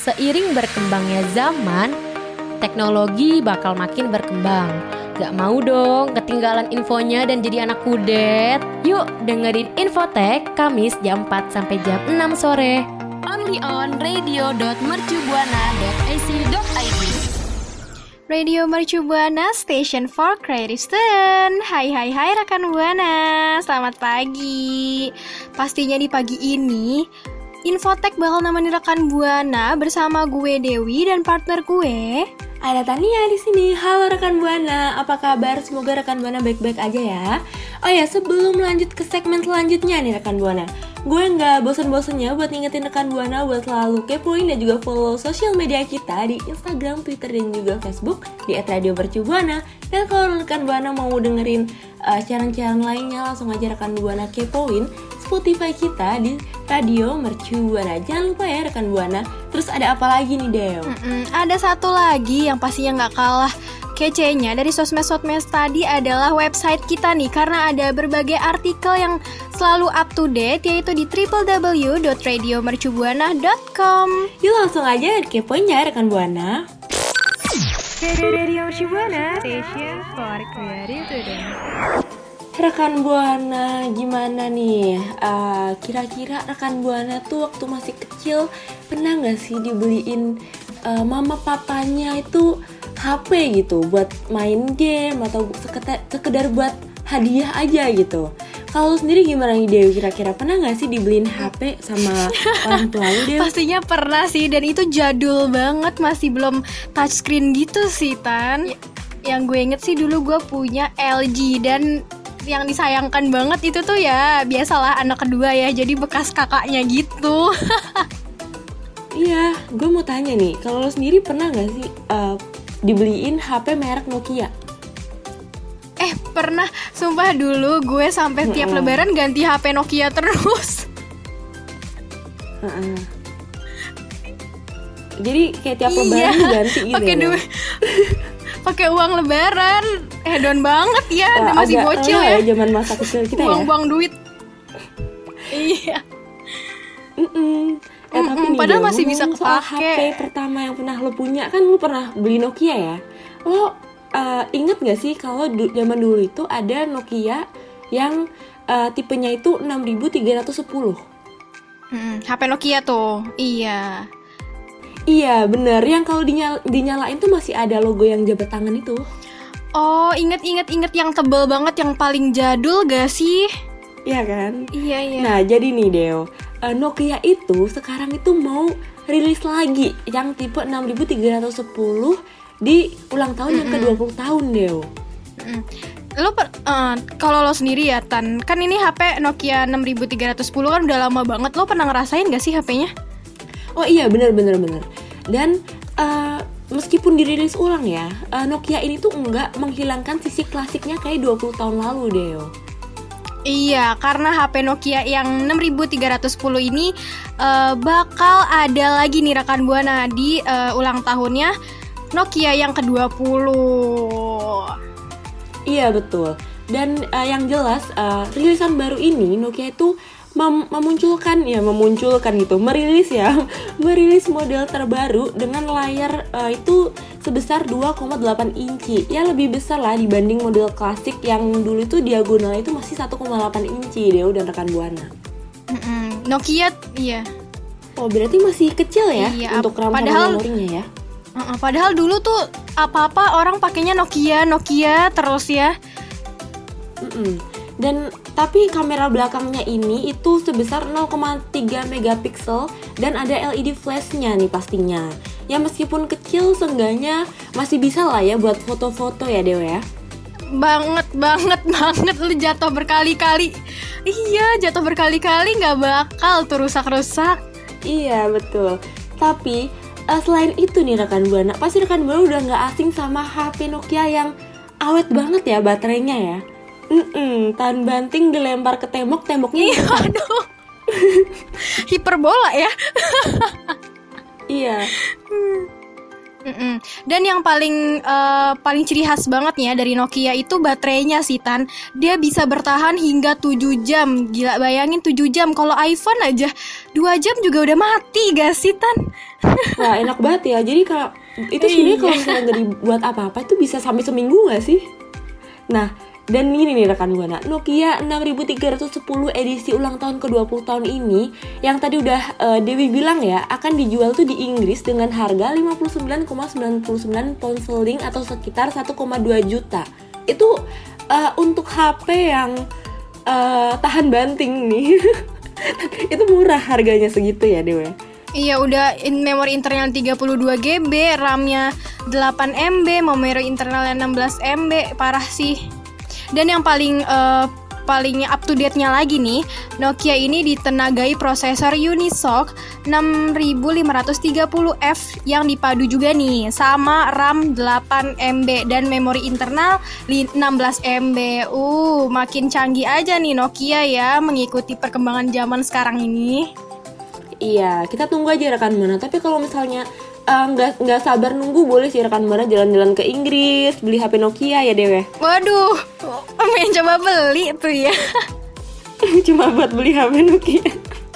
Seiring berkembangnya zaman, teknologi bakal makin berkembang. Gak mau dong ketinggalan infonya dan jadi anak kudet. Yuk dengerin Infotek Kamis jam 4 sampai jam 6 sore. Only on radio.mercubuana.ac.id Radio Mercu Buana Station for Creative Student Hai hai hai rekan Buana Selamat pagi Pastinya di pagi ini Infotek bakal nemenin rekan Buana bersama gue Dewi dan partner gue Ada Tania di sini. Halo rekan Buana, apa kabar? Semoga rekan Buana baik-baik aja ya. Oh ya, sebelum lanjut ke segmen selanjutnya nih rekan Buana, gue nggak bosen-bosennya buat ngingetin rekan Buana buat selalu kepoin dan juga follow sosial media kita di Instagram, Twitter, dan juga Facebook di @radiomercubuana. Dan kalau rekan Buana mau dengerin uh, siaran-siaran lainnya, langsung aja rekan Buana kepoin Spotify kita di Radio Mercu Buana. Jangan lupa ya rekan Buana. Terus ada apa lagi nih Dew? Mm-mm, Ada satu lagi yang pastinya nggak kalah kece-nya dari sosmed-sosmed tadi adalah website kita nih karena ada berbagai artikel yang selalu up to date yaitu di www.radiomercubuana.com. Yuk langsung aja kepoin ya rekan Buana. Rekan Buana gimana nih? Eh, Kira-kira rekan Buana tuh waktu masih kecil pernah nggak sih dibeliin eh, mama papanya itu HP gitu buat main game atau sekedar buat hadiah aja gitu? Kalau sendiri gimana nih Dewi? Kira-kira pernah nggak sih dibeliin HP sama orang tua lu Dewi? Pastinya pernah sih dan itu jadul banget masih belum touchscreen gitu sih Tan. Yang gue inget sih dulu gue punya LG dan yang disayangkan banget itu tuh ya biasalah anak kedua ya jadi bekas kakaknya gitu. Iya, gue mau tanya nih, kalau lo sendiri pernah nggak sih eh, dibeliin HP merek Nokia? Eh pernah sumpah dulu gue sampai tiap Mm-mm. lebaran ganti HP Nokia terus. Jadi kayak tiap Iya, lebaran ganti gitu pakai ya? Pakai uang lebaran hedon banget ya Eh, dan masih agak bocil enggak ya zaman masa kecil kita ya. buang-buang duit iya Mm-mm. Eh, tapi Mm-mm, nih, padahal masih bisa kepake. HP pertama yang pernah lo punya kan lo pernah beli Nokia ya. Lo eh, inget gak sih kalau du- zaman dulu itu ada Nokia yang eh, tipenya itu 6310. Mm, HP Nokia tuh iya Iya bener, yang kalau dinyal- dinyalain tuh masih ada logo yang jabat tangan itu. oh inget inget inget yang tebel banget yang paling jadul gak sih Iya kan? iya iya Nah jadi nih Deo, eh, Nokia itu sekarang itu mau rilis lagi yang tipe 6310 di ulang tahun yang ke-20 tahun Deo. Mm. lo per- eh, kalau lo sendiri ya Tan kan ini HP Nokia 6310 kan udah lama banget lo pernah ngerasain gak sih HP-nya Oh iya bener bener bener. Dan eh, meskipun dirilis ulang ya, eh, Nokia ini tuh enggak menghilangkan sisi klasiknya kayak 20 tahun lalu Deo. Iya, karena HP Nokia yang 6310 ini eh, bakal ada lagi nih rekan Buana di eh, ulang tahunnya Nokia yang ke-20. Iya betul. Dan eh, yang jelas eh, rilisan baru ini Nokia itu mem- memunculkan ya memunculkan gitu, merilis ya, merilis model terbaru dengan layar eh, itu sebesar 2,8 inci. Ya lebih besar lah dibanding model klasik yang dulu itu diagonal itu masih 1,8 inci deh dan rekan buana. Mm-mm, Nokia, iya. Oh berarti masih kecil ya Iya, untuk RAM padahal- memorinya ya? Uh-uh, padahal dulu tuh apa-apa orang pakainya Nokia, Nokia terus ya. Mm-mm. Dan tapi kamera belakangnya ini itu sebesar 0,3 megapiksel dan ada LED flashnya nih pastinya. Ya meskipun kecil seenggaknya masih bisa lah ya buat foto-foto ya Dewa ya. Banget, banget, banget lu jatuh berkali-kali. Iya, jatuh berkali-kali nggak bakal tuh rusak-rusak. Iya betul. Tapi eh, selain itu nih rekan buana, pasti rekan buana udah nggak asing sama HP Nokia yang awet banget ya baterainya ya. Mm-mm, tahan banting dilempar ke tembok, temboknya Iya, aduh. Hiperbola ya. Iya. Mm-mm. Dan yang paling uh, paling ciri khas banget ya dari Nokia itu baterainya sih Tan. Dia bisa bertahan hingga 7 jam. Gila bayangin 7 jam. Kalau iPhone aja 2 jam juga udah mati gak sih Tan? Wah enak banget ya. Jadi kalau itu sebenarnya kalau misalnya nggak dibuat apa-apa itu bisa sampai seminggu gak sih? Nah dan ini nih rekan buana, Nokia 6310 edisi ulang tahun ke-20 tahun ini yang tadi udah uh, Dewi bilang ya akan dijual tuh di Inggris dengan harga 59,99 pound sterling atau sekitar 1,2 juta. Itu uh, untuk HP yang uh, tahan banting nih. itu murah harganya segitu ya Dewi. Iya udah in memori internal 32 GB, RAM-nya 8 MB, memori internalnya 16 MB, parah sih. Dan yang paling uh, paling up to date-nya lagi nih, Nokia ini ditenagai prosesor Unisoc 6530F yang dipadu juga nih sama RAM 8 MB dan memori internal 16 MB. Uh, makin canggih aja nih Nokia ya mengikuti perkembangan zaman sekarang ini. Iya, kita tunggu aja rekan mana. Tapi kalau misalnya nggak uh, nggak sabar nunggu boleh sih rekan mana jalan-jalan ke Inggris beli HP Nokia ya Dewe. Waduh, main coba beli tuh ya. Cuma buat beli HP Nokia.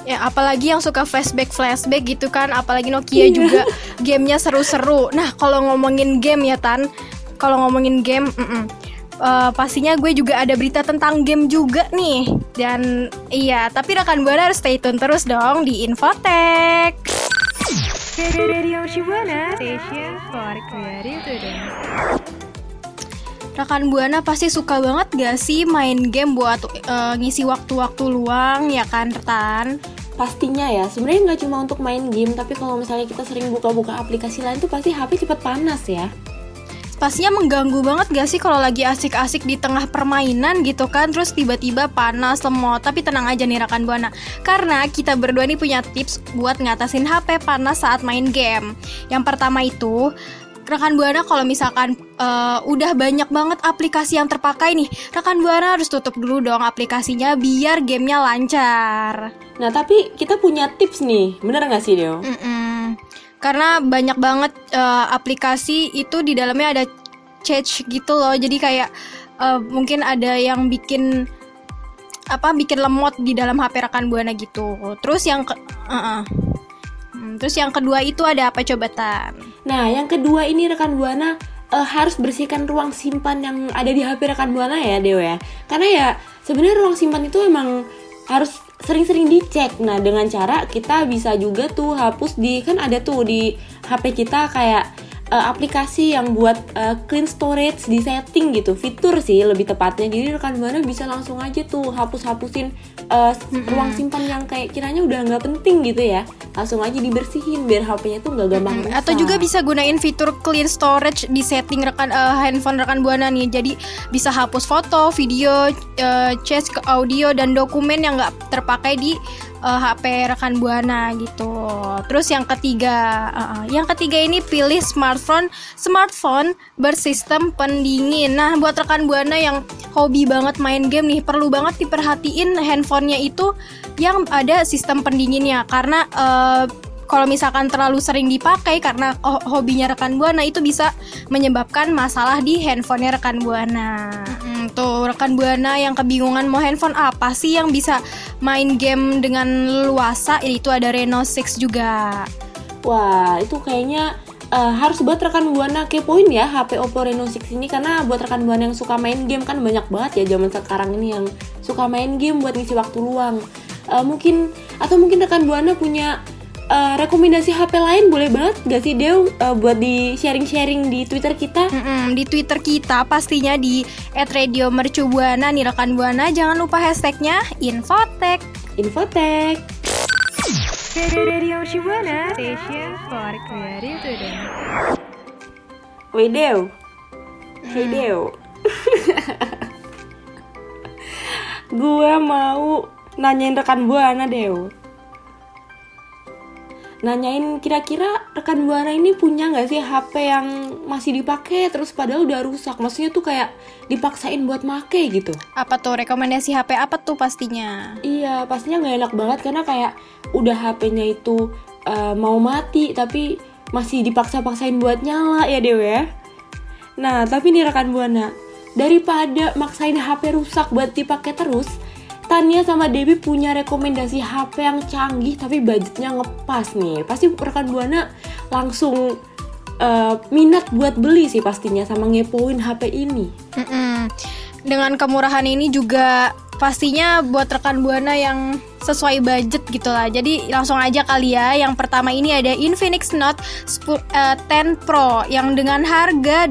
Ya apalagi yang suka flashback flashback gitu kan, apalagi Nokia iya. juga gamenya seru-seru. Nah kalau ngomongin game ya Tan, kalau ngomongin game, mm -mm. Uh, pastinya gue juga ada berita tentang game juga nih dan iya tapi rekan buana harus stay tune terus dong di Infotech. Radio Shibuana Station for Creative Students. Rekan Buana pasti suka banget gak sih main game buat uh, ngisi waktu-waktu luang ya kan Retan? Pastinya ya, sebenarnya nggak cuma untuk main game, tapi kalau misalnya kita sering buka-buka aplikasi lain tuh pasti HP cepet panas ya pastinya mengganggu banget gak sih kalau lagi asik-asik di tengah permainan gitu kan? Terus tiba-tiba panas lemot. Tapi tenang aja nih rekan buana. Karena kita berdua nih punya tips buat ngatasin HP panas saat main game. Yang pertama itu rekan buana kalau misalkan uh, udah banyak banget aplikasi yang terpakai nih rekan buana harus tutup dulu dong aplikasinya biar gamenya lancar. Nah tapi kita punya tips nih. Bener nggak sih Deo? Mm -mm karena banyak banget uh, aplikasi itu di dalamnya ada change gitu loh. Jadi kayak uh, mungkin ada yang bikin apa bikin lemot di dalam HP rekan buana gitu. Terus yang ke, uh -uh. terus yang kedua itu ada apa coba tan? Nah yang kedua ini rekan buana uh, harus bersihkan ruang simpan yang ada di HP rekan buana ya Dewa ya. Karena ya sebenarnya ruang simpan itu emang harus sering-sering dicek. Nah, dengan cara kita bisa juga tuh hapus di kan ada tuh di HP kita kayak uh, aplikasi yang buat uh, clean storage di setting gitu. Fitur sih lebih tepatnya. Jadi rekan buana bisa langsung aja tuh hapus-hapusin uh, mm-hmm. ruang simpan yang kayak kiranya udah nggak penting gitu ya. Langsung aja dibersihin biar HP-nya tuh nggak gampang mm-hmm. atau juga bisa gunain fitur clean storage di setting rekan uh, handphone rekan buana nih. Jadi bisa hapus foto video uh, chat audio dan dokumen yang nggak terpakai di uh, eh, HP rekan buana gitu. Terus yang ketiga, uh, yang ketiga ini pilih smartphone smartphone bersistem pendingin. Nah, buat rekan buana yang hobi banget main game nih, perlu banget diperhatiin handphonenya itu yang ada sistem pendinginnya karena uh, kalau misalkan terlalu sering dipakai karena hobinya rekan buana itu bisa menyebabkan masalah di handphonenya rekan buana. Hmm, tuh rekan buana yang kebingungan mau handphone apa sih yang bisa main game dengan luasa itu ada Reno 6 juga. Wah itu kayaknya uh, harus buat rekan buana kepoin ya HP Oppo Reno 6 ini karena buat rekan buana yang suka main game kan banyak banget ya zaman sekarang ini yang suka main game buat ngisi waktu luang. Uh, mungkin atau mungkin rekan buana punya uh, rekomendasi HP lain boleh banget gak sih Dew uh, buat di sharing-sharing di Twitter kita? Mm-mm, di Twitter kita pastinya di @radiomercubuana nih rekan buana jangan lupa hashtagnya Infotech. Infotech. Radio Shibuana Station for Creative Dew. Hey Dew. Gua mau nanyain rekan buana Dew nanyain kira-kira rekan buana ini punya nggak sih HP yang masih dipakai terus padahal udah rusak. Maksudnya tuh kayak dipaksain buat make gitu. Apa tuh rekomendasi HP apa tuh pastinya? Iya pastinya nggak enak banget karena kayak udah HP-nya itu uh, mau mati tapi masih dipaksa-paksain buat nyala ya Dew ya. Nah, tapi nih rekan Buana, daripada maksain HP rusak buat dipakai terus, Tania sama Debbie punya rekomendasi HP yang canggih tapi budgetnya ngepas nih. Pasti rekan Buana langsung uh, minat buat beli sih pastinya sama ngepoin HP ini. Mm-mm. Dengan kemurahan ini juga pastinya buat rekan buana yang sesuai budget gitu lah. Jadi langsung aja kali ya. Yang pertama ini ada Infinix Note 10, eh, 10 Pro yang dengan harga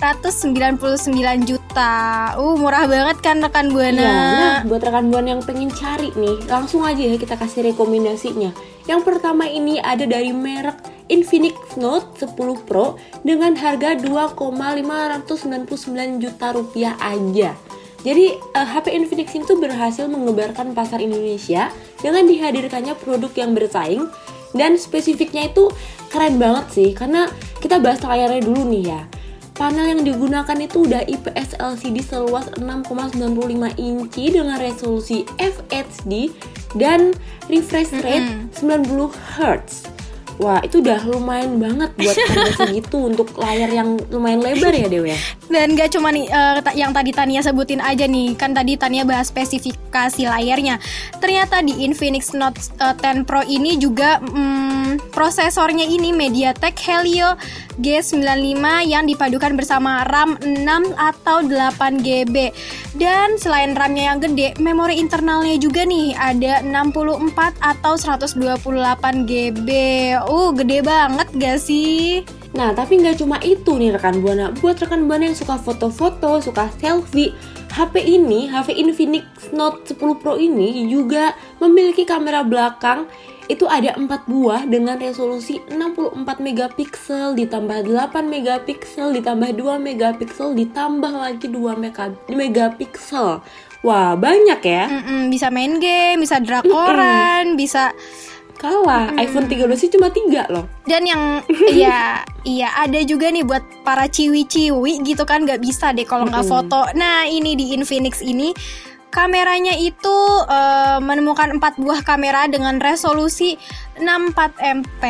2,599 juta. Uh, murah banget kan rekan buana. Iya, nah buat rekan buana yang pengen cari nih, langsung aja ya kita kasih rekomendasinya. Yang pertama ini ada dari merek Infinix Note 10 Pro dengan harga 2,599 juta rupiah aja. Jadi uh, HP Infinix ini tuh berhasil mengebarkan pasar Indonesia dengan dihadirkannya produk yang bersaing dan spesifiknya itu keren banget sih karena kita bahas layarnya dulu nih ya. Panel yang digunakan itu udah IPS LCD seluas 6,95 inci dengan resolusi FHD dan refresh rate mm -hmm. 90 Hz. Wah itu udah lumayan banget buat harga segitu untuk layar yang lumayan lebar ya Dewi ya. Dan gak cuma nih uh, yang tadi Tania sebutin aja nih, kan tadi Tania bahas spesifikasi layarnya. Ternyata di Infinix Note uh, eh, 10 Pro ini juga um, prosesornya ini MediaTek Helio G95 yang dipadukan bersama RAM 6 atau 8 GB. Dan selain RAM-nya yang gede, memori internalnya juga nih ada 64 atau 128 GB. Uh, gede banget gak sih? Nah, tapi nggak cuma itu nih rekan Buana. Buat rekan Buana yang suka foto-foto, suka selfie, HP ini, HP Infinix Note 10 Pro ini juga memiliki kamera belakang itu ada 4 buah dengan resolusi 64 megapiksel ditambah 8 megapiksel ditambah 2 megapiksel ditambah lagi 2 megapiksel. Wah, banyak ya. Mm -mm, bisa main game, bisa drakoran, mm -mm. bisa kalah hmm. iPhone 13 sih cuma tiga loh dan yang iya iya ada juga nih buat para ciwi-ciwi gitu kan nggak bisa deh kalau nggak hmm. foto nah ini di Infinix ini kameranya itu uh, menemukan empat buah kamera dengan resolusi 64 MP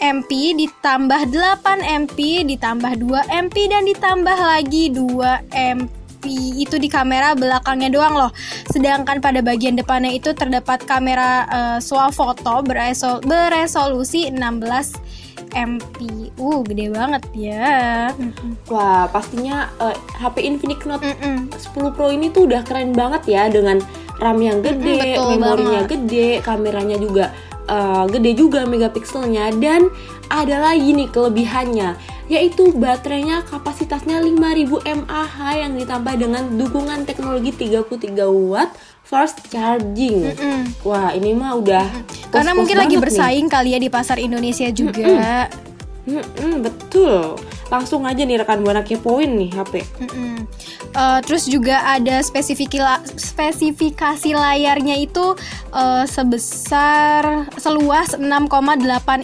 MP ditambah 8 MP ditambah 2 MP dan ditambah lagi 2 MP itu di kamera belakangnya doang loh. Sedangkan pada bagian depannya itu terdapat kamera uh, swafoto beresol beresolusi 16 MP. Uh, gede banget ya. Wah, pastinya uh, eh, HP Infinix Note mm -mm. 10 Pro ini tuh udah keren banget ya dengan RAM yang gede, mm -mm, memorinya banget. gede, kameranya juga uh, gede juga megapikselnya dan ada lagi nih kelebihannya yaitu baterainya kapasitasnya 5000 mAh yang ditambah dengan dukungan teknologi 33 watt fast charging. Mm -mm. Wah, ini mah udah mm -mm. karena mungkin lagi bersaing nih. kali ya di pasar Indonesia juga. Mm -mm. Mm -mm, betul. Langsung aja nih rekan buana kepoin nih HP. Mm -mm. Uh, terus juga ada spesifikasi layarnya itu uh, sebesar seluas 6,8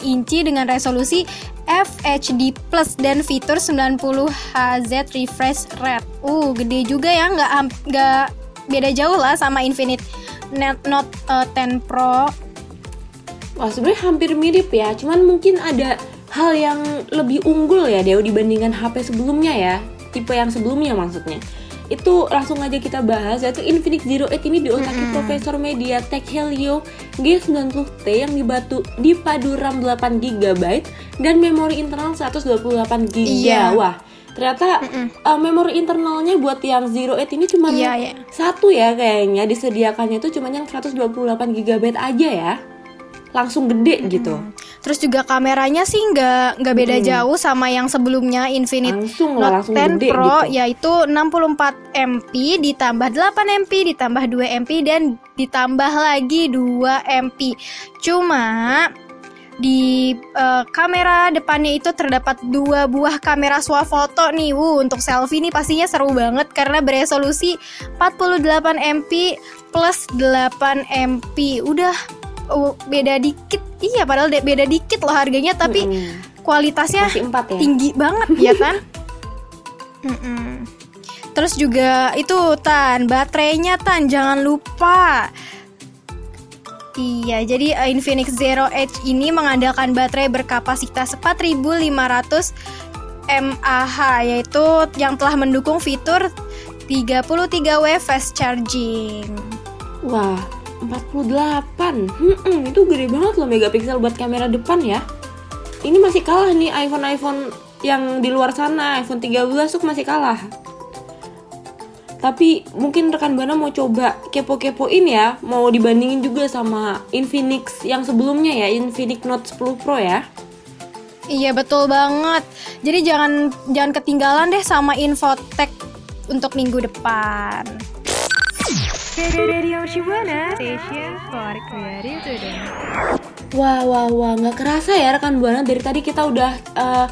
inci dengan resolusi FHD Plus dan fitur 90 Hz refresh rate. Uh, gede juga ya, nggak nggak beda jauh lah sama Infinite Note uh, 10 Pro. Wah, sebenarnya hampir mirip ya, cuman mungkin ada hal yang lebih unggul ya Dew dibandingkan HP sebelumnya ya tipe yang sebelumnya maksudnya itu langsung aja kita bahas yaitu Infinix Zero Eight ini diotaki mm -hmm. Profesor MediaTek Helio G90T yang dibatu dipadu RAM 8 GB dan memori internal 128 GB. Iya. Wah, ternyata mm -mm. Uh, memori internalnya buat yang Zero Eight ini cuma yeah, yeah. satu ya kayaknya disediakannya itu cuma yang 128 GB aja ya langsung gede hmm. gitu. Terus juga kameranya sih nggak nggak beda hmm. jauh sama yang sebelumnya Infinite langsung Note langsung 10 gede Pro gitu. yaitu 64 MP ditambah 8 MP ditambah 2 MP dan ditambah lagi 2 MP. Cuma di uh, kamera depannya itu terdapat dua buah kamera swafoto nih. Wuh, untuk selfie nih pastinya seru banget karena beresolusi 48 MP plus 8 MP. Udah oh, beda dikit iya padahal beda dikit loh harganya tapi hmm. kualitasnya ya? tinggi banget ya kan hmm. terus juga itu tan baterainya tan jangan lupa Iya, jadi uh, Infinix Zero Edge ini mengandalkan baterai berkapasitas 4500 mAh yaitu yang telah mendukung fitur 33W fast charging. Wah, 48. Hmm, itu gede banget loh megapiksel buat kamera depan ya. Ini masih kalah nih iPhone-iPhone yang di luar sana, iPhone 13 tuh masih kalah. Tapi mungkin rekan Bana mau coba kepo-kepoin ya, mau dibandingin juga sama Infinix yang sebelumnya ya, Infinix Note 10 Pro ya. Iya betul banget. Jadi jangan jangan ketinggalan deh sama Infotech untuk minggu depan. Wah, wah, wah, nggak kerasa ya rekan Buana dari tadi kita udah uh,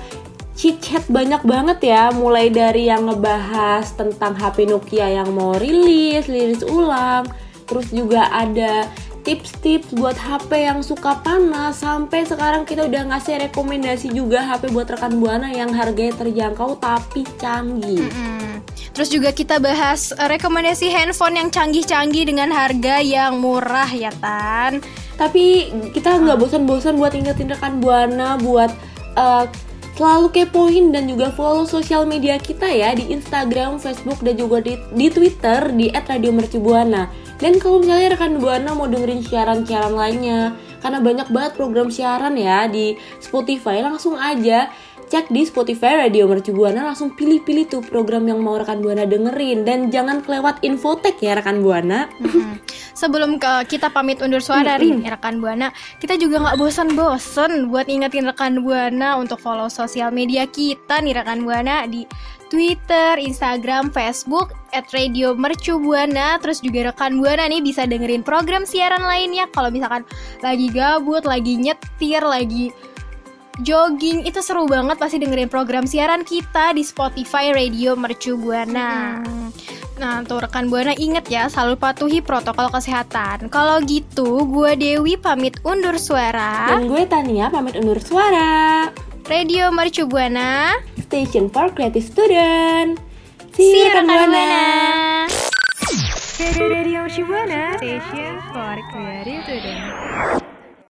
chit chat banyak banget ya, mulai dari yang ngebahas tentang HP Nokia yang mau rilis, rilis ulang, terus juga ada tips-tips buat HP yang suka panas sampai sekarang kita udah ngasih rekomendasi juga HP buat rekan buana yang harganya terjangkau tapi canggih. Mm-mm. Terus juga kita bahas uh, rekomendasi handphone yang canggih-canggih dengan harga yang murah ya Tan. Tapi kita nggak bosan-bosan buat ingetin rekan buana buat uh, selalu kepoin dan juga follow sosial media kita ya di Instagram, Facebook dan juga di, di Twitter di @radiomercubuana. Dan kalau misalnya rekan Buana mau dengerin siaran-siaran lainnya, karena banyak banget program siaran ya di Spotify, langsung aja cek di Spotify Radio Mercu Buana langsung pilih-pilih tuh program yang mau rekan Buana dengerin dan jangan kelewat infotek ya rekan Buana. Mm-mm. Sebelum ke kita pamit undur suara nih rekan Buana, kita juga nggak bosan-bosan buat ingetin rekan Buana untuk follow sosial media kita nih rekan Buana di Twitter, Instagram, Facebook, at Radio Mercu Buana. Terus juga rekan Buana nih bisa dengerin program siaran lainnya. Kalau misalkan lagi gabut, lagi nyetir, lagi jogging, itu seru banget pasti dengerin program siaran kita di Spotify Radio Mercu Buana. Nah, tuh rekan Buana inget ya, selalu patuhi protokol kesehatan. Kalau gitu, gue Dewi pamit undur suara. Dan gue Tania pamit undur suara. Radio Mercu Buana. Station for Creative Student. See See rekan rekan Buana. Buana. Radio Mercu Buana. Station for Creative Student.